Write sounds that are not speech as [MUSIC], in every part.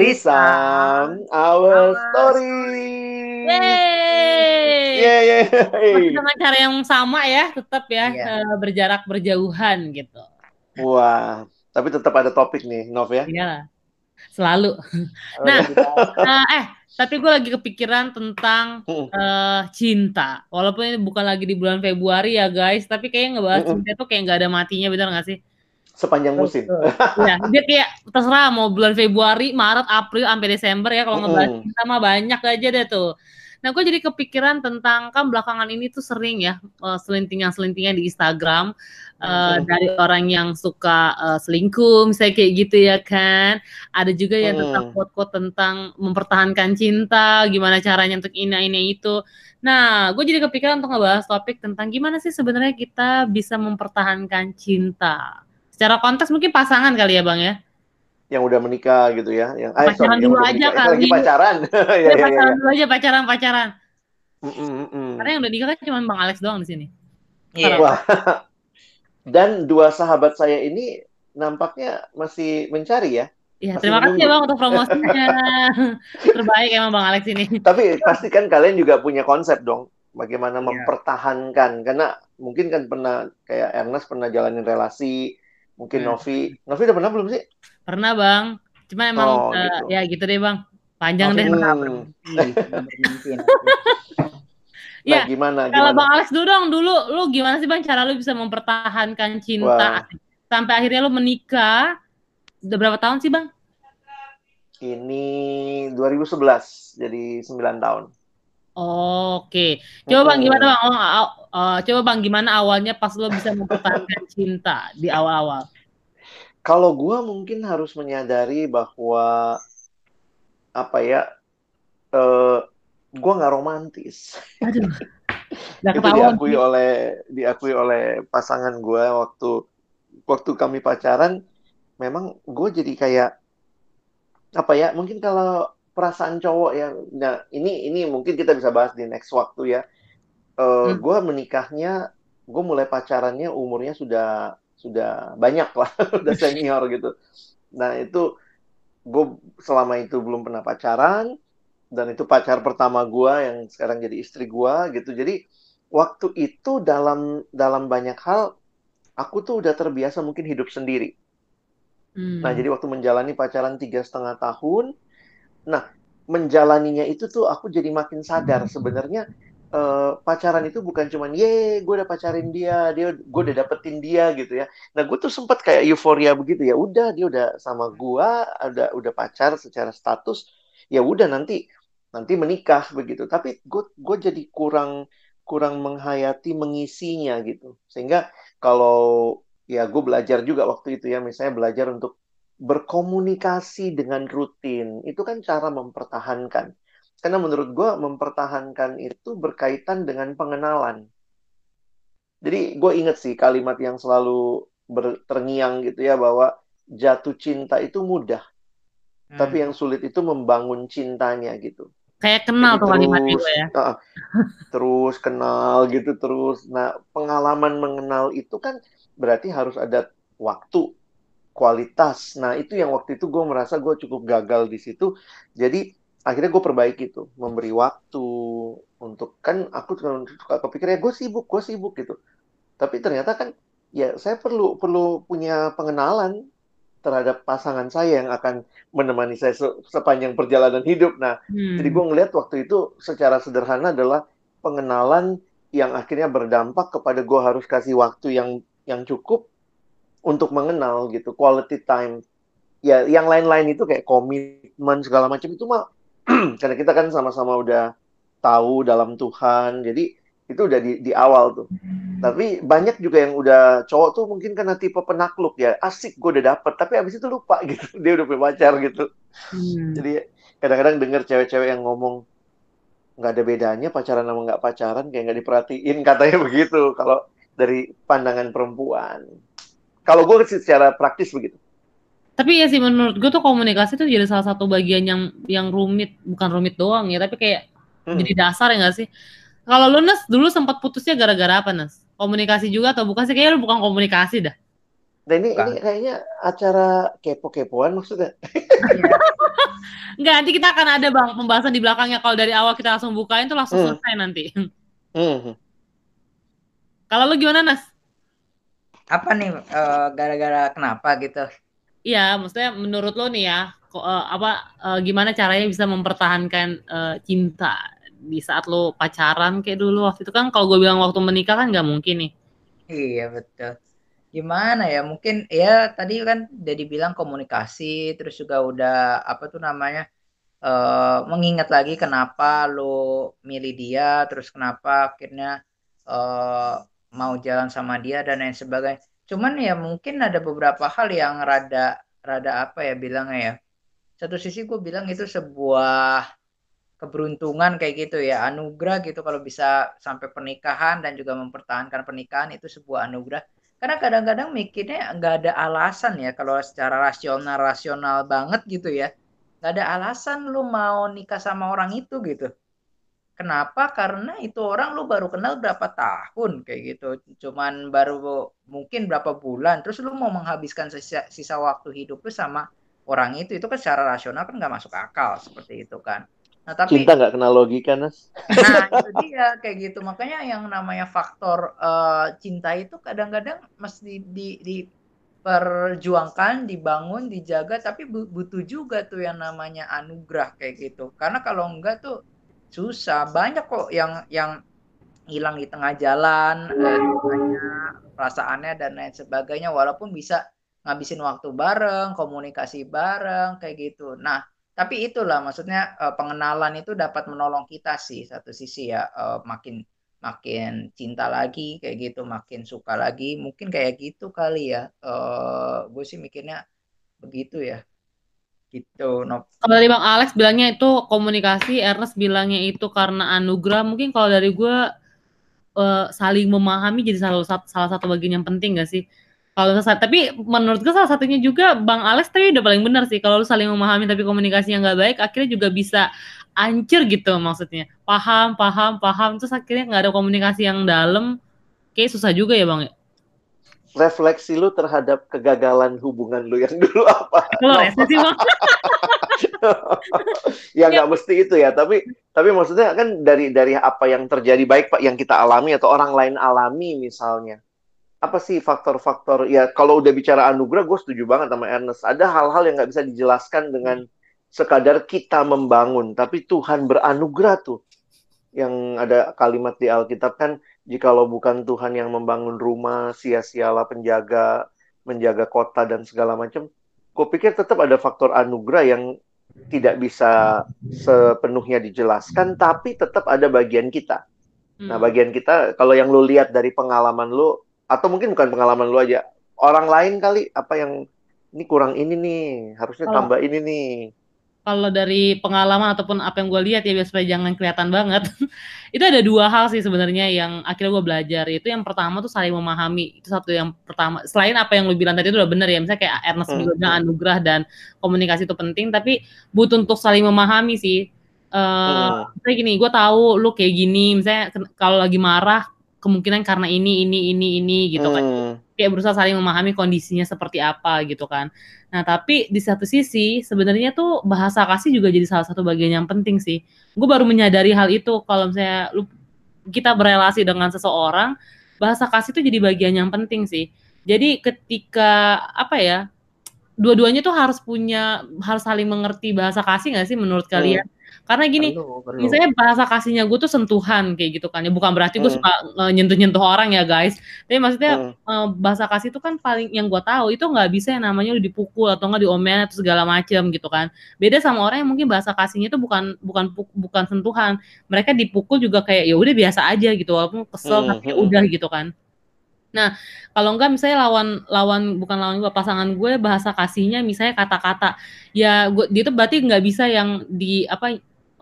Trisam, our story. Yeay. Yeah, yeah. Masih dengan cara yang sama ya, tetap ya Iya. eh, berjarak berjauhan gitu. Wah, tapi tetap ada topik nih, Nov ya. Iya, selalu. Oh, Nah, iya. Eh, eh, tapi gue lagi kepikiran tentang eh, cinta. Walaupun ini bukan lagi di bulan Februari ya guys, tapi kayaknya ngebahas cinta tuh kayak nggak ada matinya, bener nggak sih? Sepanjang musim. Ya, dia kayak terserah mau bulan Februari, Maret, April, sampai Desember ya kalau ngebahas mah banyak aja deh tuh. Nah, gue jadi kepikiran tentang kan belakangan ini tuh sering ya eh, selintingan-selintingan di Instagram Mm. dari orang yang suka eh, selingkuh, misalnya kayak gitu ya kan. Ada juga yang Mm. tentang quote-quote tentang mempertahankan cinta, gimana caranya untuk ini ini itu. Nah, gue jadi kepikiran untuk ngebahas topik tentang gimana sih sebenarnya kita bisa mempertahankan cinta. Secara konteks mungkin pasangan kali ya bang ya. Yang udah menikah gitu ya, yang eh, Pacaran yang dulu udah aja menikah. Eh, kali. lagi pacaran. ya, Ya, ya, ya, pacaran ya. dulu aja pacaran pacaran. Mm, mm, mm, mm. Karena yang udah nikah kan cuma bang Alex doang di sini. Iya. Wah. [LAUGHS] Dan dua sahabat saya ini nampaknya masih mencari ya. Iya, Masih terima kasih ya bang untuk promosinya. [LAUGHS] Terbaik emang bang Alex ini. Tapi pasti kan kalian juga punya konsep dong, bagaimana Iya. mempertahankan. Karena mungkin kan pernah kayak Ernest pernah jalanin relasi, mungkin Hmm. Novi. Novi udah pernah belum sih? Pernah bang. Cuma emang Oh, gitu. ya gitu deh bang. Panjang deh. Hmm. Ih, bermimpi nanti. Nah, Iya. gimana Kalau gimana? bang Alex dulu dong, dulu lu gimana sih bang cara lu bisa mempertahankan cinta Wah. sampai akhirnya lu menikah? Udah berapa tahun sih bang? Ini 2011, jadi 9 tahun. Oke, coba bang gimana bang? Oh, eh, coba bang gimana awalnya pas lo bisa mempertahankan cinta di awal-awal? Kalau gua mungkin harus menyadari bahwa apa ya, eh gua nggak romantis. Aduh, [LAUGHS] Itu diakui oleh diakui oleh pasangan gua waktu waktu kami pacaran. Memang gue jadi kayak apa ya? Mungkin kalau perasaan cowok ya, nah ini ini mungkin kita bisa bahas di next waktu ya. Eh Hmm. gue menikahnya, gue mulai pacarannya umurnya sudah sudah banyak lah, [LAUGHS] udah senior gitu. Nah itu gue selama itu belum pernah pacaran dan itu pacar pertama gue yang sekarang jadi istri gue gitu. Jadi waktu itu dalam dalam banyak hal aku tuh udah terbiasa mungkin hidup sendiri. Hmm. Nah jadi waktu menjalani pacaran tiga setengah tahun, nah menjalaninya itu tuh aku jadi makin sadar sebenarnya eh, pacaran itu bukan cuman ye gue udah pacarin dia, dia gue udah dapetin dia gitu ya. Nah gue tuh sempet kayak euforia begitu ya. Udah dia udah sama gua, ada udah pacar secara status, ya udah nanti nanti menikah begitu. Tapi gue gue jadi kurang kurang menghayati mengisinya gitu. Sehingga kalau ya gue belajar juga waktu itu ya, misalnya belajar untuk berkomunikasi dengan rutin. Itu kan cara mempertahankan. Karena menurut gue mempertahankan itu berkaitan dengan pengenalan. Jadi gue inget sih kalimat yang selalu berterngiang gitu ya bahwa jatuh cinta itu mudah, tapi yang sulit itu membangun cintanya gitu. Kayak kenal Jadi tuh kalimat terus, itu ya. [LAUGHS] ah, terus kenal gitu terus. Nah pengalaman mengenal itu kan berarti harus ada waktu, kualitas. Nah itu yang waktu itu gue merasa gue cukup gagal di situ. Jadi akhirnya gue perbaiki tuh, memberi waktu untuk kan aku suka kepikir ya gue sibuk, gue sibuk gitu. Tapi ternyata kan ya saya perlu perlu punya pengenalan terhadap pasangan saya yang akan menemani saya se- sepanjang perjalanan hidup. Nah, Hmm. jadi gue ngeliat waktu itu secara sederhana adalah pengenalan yang akhirnya berdampak kepada gue harus kasih waktu yang yang cukup untuk mengenal gitu, quality time. Ya, yang lain-lain itu kayak komitmen segala macam itu mah [CLEARS THROAT] karena kita kan sama-sama udah tahu dalam Tuhan, jadi itu udah di, di awal tuh. Tapi banyak juga yang udah cowok tuh mungkin karena tipe penakluk ya, asik gue udah dapet, tapi abis itu lupa [LAUGHS] gitu, dia udah punya pacar gitu. Hmm. Jadi kadang-kadang denger cewek-cewek yang ngomong nggak ada bedanya pacaran sama nggak pacaran kayak nggak diperhatiin katanya [LAUGHS] begitu kalau dari pandangan perempuan. Kalau gue sih secara praktis begitu. Tapi ya sih menurut gue tuh komunikasi tuh jadi salah satu bagian yang yang rumit, bukan rumit doang ya, tapi kayak Hmm. jadi dasar ya gak sih? Kalau lu Nes dulu sempat putusnya gara-gara apa Nes? Komunikasi juga atau bukan sih? Kayaknya lu bukan komunikasi dah. Nah ini, Bukan. ini kayaknya acara kepo-kepoan maksudnya. [LAUGHS] Enggak, nanti kita akan ada bang pembahasan di belakangnya. Kalau dari awal kita langsung bukain tuh langsung Hmm. selesai nanti. Hmm. Kalau lu gimana Nas? Apa nih eh, gara-gara kenapa gitu? Iya, maksudnya menurut lo nih ya, kok, eh, apa eh, gimana caranya bisa mempertahankan eh, cinta di saat lo pacaran kayak dulu waktu itu kan kalau gue bilang waktu menikah kan nggak mungkin nih. Iya betul. Gimana ya? Mungkin ya tadi kan udah dibilang komunikasi, terus juga udah apa tuh namanya eh mengingat lagi kenapa lo milih dia, terus kenapa akhirnya eh mau jalan sama dia dan lain sebagainya. Cuman ya mungkin ada beberapa hal yang rada rada apa ya bilangnya ya. Satu sisi gue bilang itu sebuah keberuntungan kayak gitu ya, anugerah gitu kalau bisa sampai pernikahan dan juga mempertahankan pernikahan itu sebuah anugerah. Karena kadang-kadang mikirnya nggak ada alasan ya kalau secara rasional rasional banget gitu ya, nggak ada alasan lu mau nikah sama orang itu gitu. Kenapa? Karena itu orang lu baru kenal berapa tahun kayak gitu. Cuman baru mungkin berapa bulan. Terus lu mau menghabiskan sisa, sisa waktu hidup lu sama orang itu. Itu kan secara rasional kan nggak masuk akal seperti itu kan. Nah tapi Cinta nggak kenal logika, Nas. Nah, [LAUGHS] itu dia kayak gitu. Makanya yang namanya faktor eh, cinta itu kadang-kadang mesti di, diperjuangkan, dibangun, dijaga, tapi bu- butuh juga tuh yang namanya anugerah kayak gitu. Karena kalau enggak tuh susah. Banyak kok yang yang hilang di tengah jalan, eh, namanya perasaannya dan lain sebagainya. Walaupun bisa ngabisin waktu bareng, komunikasi bareng kayak gitu. Nah, tapi itulah maksudnya eh, pengenalan itu dapat menolong kita sih satu sisi ya eh, makin makin cinta lagi kayak gitu makin suka lagi mungkin kayak gitu kali ya eh gue sih mikirnya begitu ya gitu no Kalau dari Bang Alex bilangnya itu komunikasi, Ernest bilangnya itu karena anugerah. Mungkin kalau dari gue eh, saling memahami jadi salah satu salah satu bagian yang penting gak sih? Kalau tapi menurut gue salah satunya juga Bang Alex tapi udah paling benar sih. Kalau lu saling memahami tapi komunikasinya nggak baik, akhirnya juga bisa ancur gitu maksudnya. Paham, paham, paham, terus akhirnya nggak ada komunikasi yang dalam. Kayak susah juga ya Bang. Refleksi lu terhadap kegagalan hubungan lu yang [LAUGHS] dulu apa? Kalau rese sih Bang. [LAUGHS] ya nggak mesti itu ya, tapi tapi maksudnya kan dari dari apa yang terjadi baik Pak yang kita alami atau orang lain alami misalnya. Apa sih faktor-faktor ya kalau udah bicara anugerah gue setuju banget sama Ernest. Ada hal-hal yang nggak bisa dijelaskan dengan sekadar kita membangun, tapi Tuhan beranugerah tuh. Yang ada kalimat di Alkitab kan jikalau bukan Tuhan yang membangun rumah, sia-sialah penjaga, menjaga kota dan segala macam. Kupikir tetap ada faktor anugerah yang tidak bisa sepenuhnya dijelaskan, tapi tetap ada bagian kita. Nah, Hmm. bagian kita, kalau yang lu lihat dari pengalaman lu, atau mungkin bukan pengalaman lu aja, orang lain kali, apa yang ini kurang ini nih, harusnya tambah ini nih. Kalau dari pengalaman ataupun apa yang gue lihat ya biar supaya jangan kelihatan banget [LAUGHS] itu ada dua hal sih sebenarnya yang akhirnya gue belajar itu yang pertama tuh saling memahami itu satu yang pertama selain apa yang lu bilang tadi itu udah bener ya misalnya kayak Ernest Hmm. bilang anugerah dan komunikasi itu penting tapi butuh untuk saling memahami sih Eh Hmm. misalnya gini gue tahu lu kayak gini misalnya kalau lagi marah kemungkinan karena ini ini ini ini gitu kan Hmm. Kayak berusaha saling memahami kondisinya seperti apa gitu kan. Nah, tapi di satu sisi sebenarnya tuh bahasa kasih juga jadi salah satu bagian yang penting sih. Gue baru menyadari hal itu kalau misalnya lu kita berelasi dengan seseorang, bahasa kasih itu jadi bagian yang penting sih. Jadi ketika apa ya? Dua-duanya tuh harus punya harus saling mengerti bahasa kasih nggak sih menurut kalian? Karena gini, perlu perlu. misalnya bahasa kasihnya gue tuh sentuhan kayak gitu kan ya. Bukan berarti gue Hmm. suka nyentuh-nyentuh orang ya guys. Tapi maksudnya Hmm. eh, bahasa kasih itu kan paling yang gue tahu itu nggak bisa yang namanya lu dipukul atau nggak diomelin atau segala macem gitu kan. Beda sama orang yang mungkin bahasa kasihnya itu bukan bukan bukan sentuhan. Mereka dipukul juga kayak ya udah biasa aja gitu. Walaupun kesel Hmm, tapi hmm. udah gitu kan. Nah kalau enggak misalnya lawan lawan bukan lawan gue pasangan gue bahasa kasihnya misalnya kata-kata. Ya gue dia tuh berarti nggak bisa yang di apa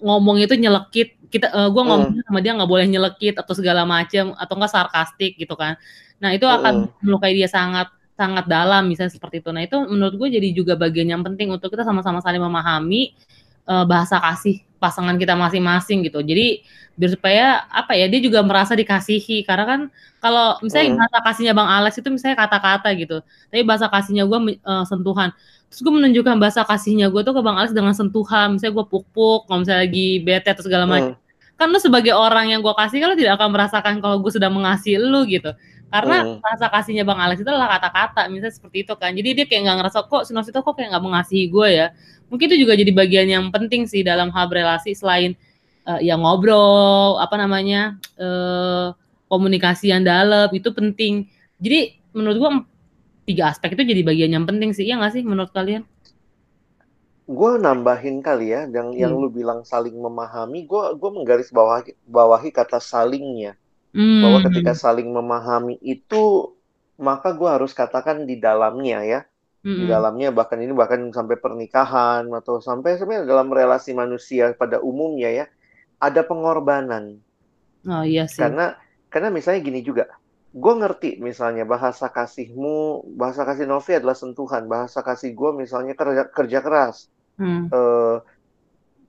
ngomong itu nyelekit. Kita eh, gue ngomong sama dia nggak boleh nyelekit atau segala macam atau enggak sarkastik gitu kan. Nah itu akan melukai dia sangat sangat dalam misalnya seperti itu. Nah itu menurut gue jadi juga bagian yang penting untuk kita sama-sama saling memahami eh, bahasa kasih pasangan kita masing-masing gitu. Jadi biar supaya apa ya dia juga merasa dikasihi karena kan kalau misalnya Hmm. bahasa kasihnya Bang Alex itu misalnya kata-kata gitu, tapi bahasa kasihnya gue sentuhan. Terus gue menunjukkan bahasa kasihnya gue tuh ke Bang Alex dengan sentuhan, misalnya gue puk-puk, kalau misalnya lagi bete atau segala macam. Hmm. Kan lu sebagai orang yang gue kasih lu tidak akan merasakan kalau gue sedang mengasihi lu gitu. Karena Hmm. bahasa kasihnya Bang Alex itu adalah kata-kata, misalnya seperti itu kan. Jadi dia kayak nggak ngerasa kok si Novita kok kayak nggak mengasihi gue ya. Mungkin itu juga jadi bagian yang penting sih dalam hal relasi selain eh, ya ngobrol, apa namanya eh, komunikasi yang dalam itu penting. Jadi menurut gua em- tiga aspek itu jadi bagian yang penting sih, ya nggak sih menurut kalian? Gue nambahin kali ya, yang yang Hmm. lu bilang saling memahami, gue gue menggaris bawahi, bawahi kata salingnya, bahwa ketika Hmm, saling memahami itu, maka gue harus katakan di dalamnya ya, di mm-mm. dalamnya bahkan ini bahkan sampai pernikahan atau sampai sebenarnya dalam relasi manusia pada umumnya ya, ada pengorbanan. Oh iya sih. Karena karena misalnya gini juga, gue ngerti misalnya bahasa kasihmu, bahasa kasih Novi adalah sentuhan, bahasa kasih gue misalnya kerja kerja keras. Hmm. eh,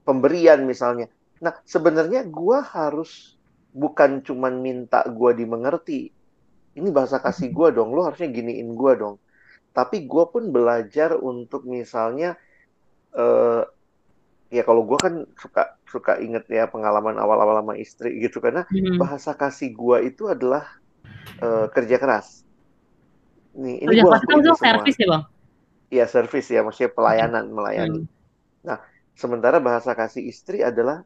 pemberian misalnya. Nah, sebenarnya gua harus bukan cuman minta gua dimengerti. Ini bahasa kasih gua dong, lo harusnya giniin gua dong. Tapi gua pun belajar untuk misalnya eh ya kalau gua kan suka suka inget ya pengalaman awal-awal sama istri gitu karena Hmm. bahasa kasih gua itu adalah eh, kerja keras. Nih, ini Kerja keras kan itu servis ya bang? Iya, service ya, maksudnya pelayanan, melayani. Hmm. Nah, sementara bahasa kasih istri adalah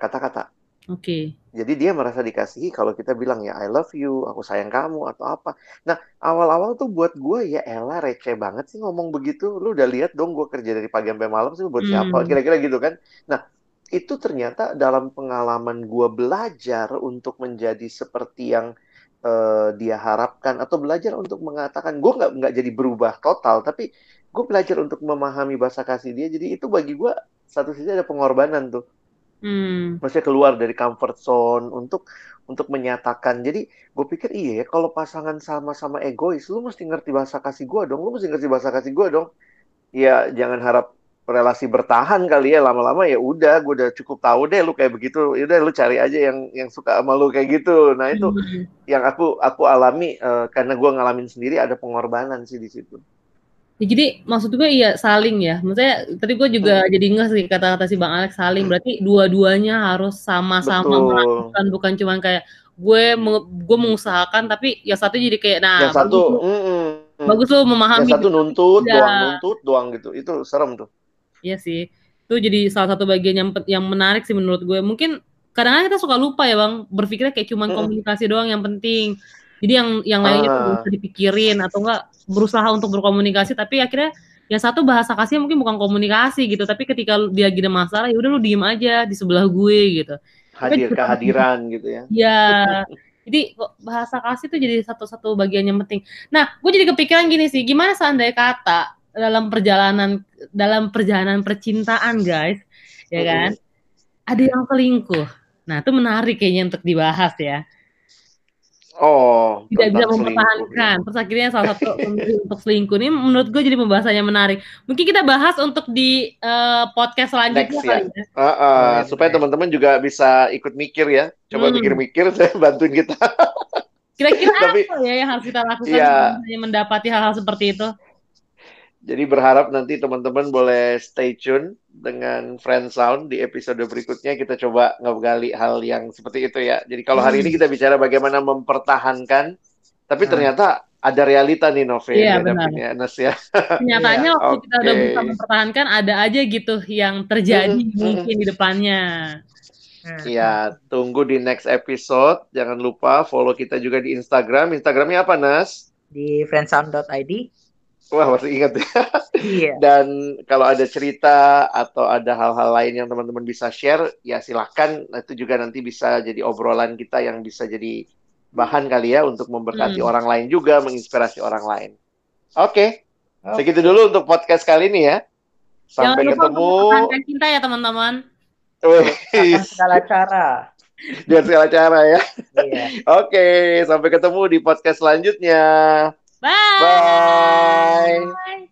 kata-kata. Oke. Jadi dia merasa dikasihi kalau kita bilang ya I love you, aku sayang kamu atau apa. Nah, awal-awal tuh buat gue ya elah receh banget sih ngomong begitu. Lu udah lihat dong gue kerja dari pagi sampai malam sih buat siapa? Hmm. Kira-kira gitu kan. Nah, itu ternyata dalam pengalaman gue belajar untuk menjadi seperti yang eh, dia harapkan atau belajar untuk mengatakan gue nggak nggak jadi berubah total, tapi gue belajar untuk memahami bahasa kasih dia. Jadi itu bagi gue satu sisi ada pengorbanan tuh Hmm. maksudnya keluar dari comfort zone untuk untuk menyatakan. Jadi gue pikir iya ya kalau pasangan sama-sama egois, lu mesti ngerti bahasa kasih gue dong, lu mesti ngerti bahasa kasih gue dong. Ya jangan harap relasi bertahan kali ya lama-lama ya udah gue udah cukup tahu deh lu kayak begitu. Ya udah lu cari aja yang yang suka sama lu kayak gitu. Nah itu Hmm. yang aku aku alami eh, karena gue ngalamin sendiri ada pengorbanan sih di situ. Ya, jadi maksud gue iya saling ya. Maksudnya tadi gue juga Hmm. jadi nggak sih kata-kata si Bang Alex saling. Berarti dua-duanya harus sama-sama melakukan bukan cuman kayak gue gue mengusahakan tapi yang satu jadi kayak nah Yang satu, bagus mm-mm. bagus lu memahami yang satu nuntut Iya. doang, nuntut doang gitu. Itu serem tuh. Iya sih. Itu jadi salah satu bagian yang yang menarik sih menurut gue. Mungkin kadang-kadang kita suka lupa ya Bang, berpikirnya kayak cuman Mm-mm. komunikasi doang yang penting. Jadi yang yang nggak Ah. usah dipikirin atau enggak berusaha untuk berkomunikasi tapi akhirnya yang satu bahasa kasihnya mungkin bukan komunikasi gitu, tapi ketika dia lagi ada masalah ya udah lu diem aja di sebelah gue gitu. Tapi Hadir juga- kehadiran [LAUGHS] gitu ya. Ya. Jadi bahasa kasih itu jadi satu-satu bagian yang penting. Nah, gue jadi kepikiran gini sih, gimana seandainya kata dalam perjalanan dalam perjalanan percintaan, guys, ya kan? Ada yang selingkuh. Nah, itu menarik kayaknya untuk dibahas ya. Oh, Tidak bisa selingkuh. mempertahankan. Terus akhirnya salah satu untuk selingkuh ini menurut gue jadi pembahasannya menarik. Mungkin kita bahas untuk di eh, podcast selanjutnya Next ya. kali ya. Ah, ah, Boleh, supaya teman-teman juga bisa ikut mikir ya. Coba Hmm. mikir-mikir, [LAUGHS] saya bantuin kita. Kira-kira Tapi- apa ya yang harus kita lakukan misalnya mendapati hal-hal seperti itu? Jadi berharap nanti teman-teman boleh stay tune dengan Friend Sound di episode berikutnya kita coba ngegali hal yang seperti itu ya. Jadi kalau hari Hmm. ini kita bicara bagaimana mempertahankan, tapi Hmm. ternyata ada realita nih Nove Iya, yang dihadapinnya, Nes ya. [LAUGHS] Kenyataannya Iya, waktu kita udah berusaha mempertahankan ada aja gitu yang terjadi Mm-mm, mungkin di depannya. Hmm. Iya, tunggu di next episode. Jangan lupa follow kita juga di Instagram. Instagramnya apa, Nas? Di friendsound.id. Wah, masih ingat ya. Iya. [LAUGHS] Dan kalau ada cerita atau ada hal-hal lain yang teman-teman bisa share, ya silahkan. Itu juga nanti bisa jadi obrolan kita yang bisa jadi bahan kali ya untuk memberkati Hmm. orang lain juga, menginspirasi orang lain. Oke, Oke. segitu dulu untuk podcast kali ini ya. Jangan Sampai lupa untuk ketemu. cinta ya teman-teman. Segala cara. dengan segala cara ya. Iya. [LAUGHS] Oke, sampai ketemu di podcast selanjutnya. Bye. Bye. Bye.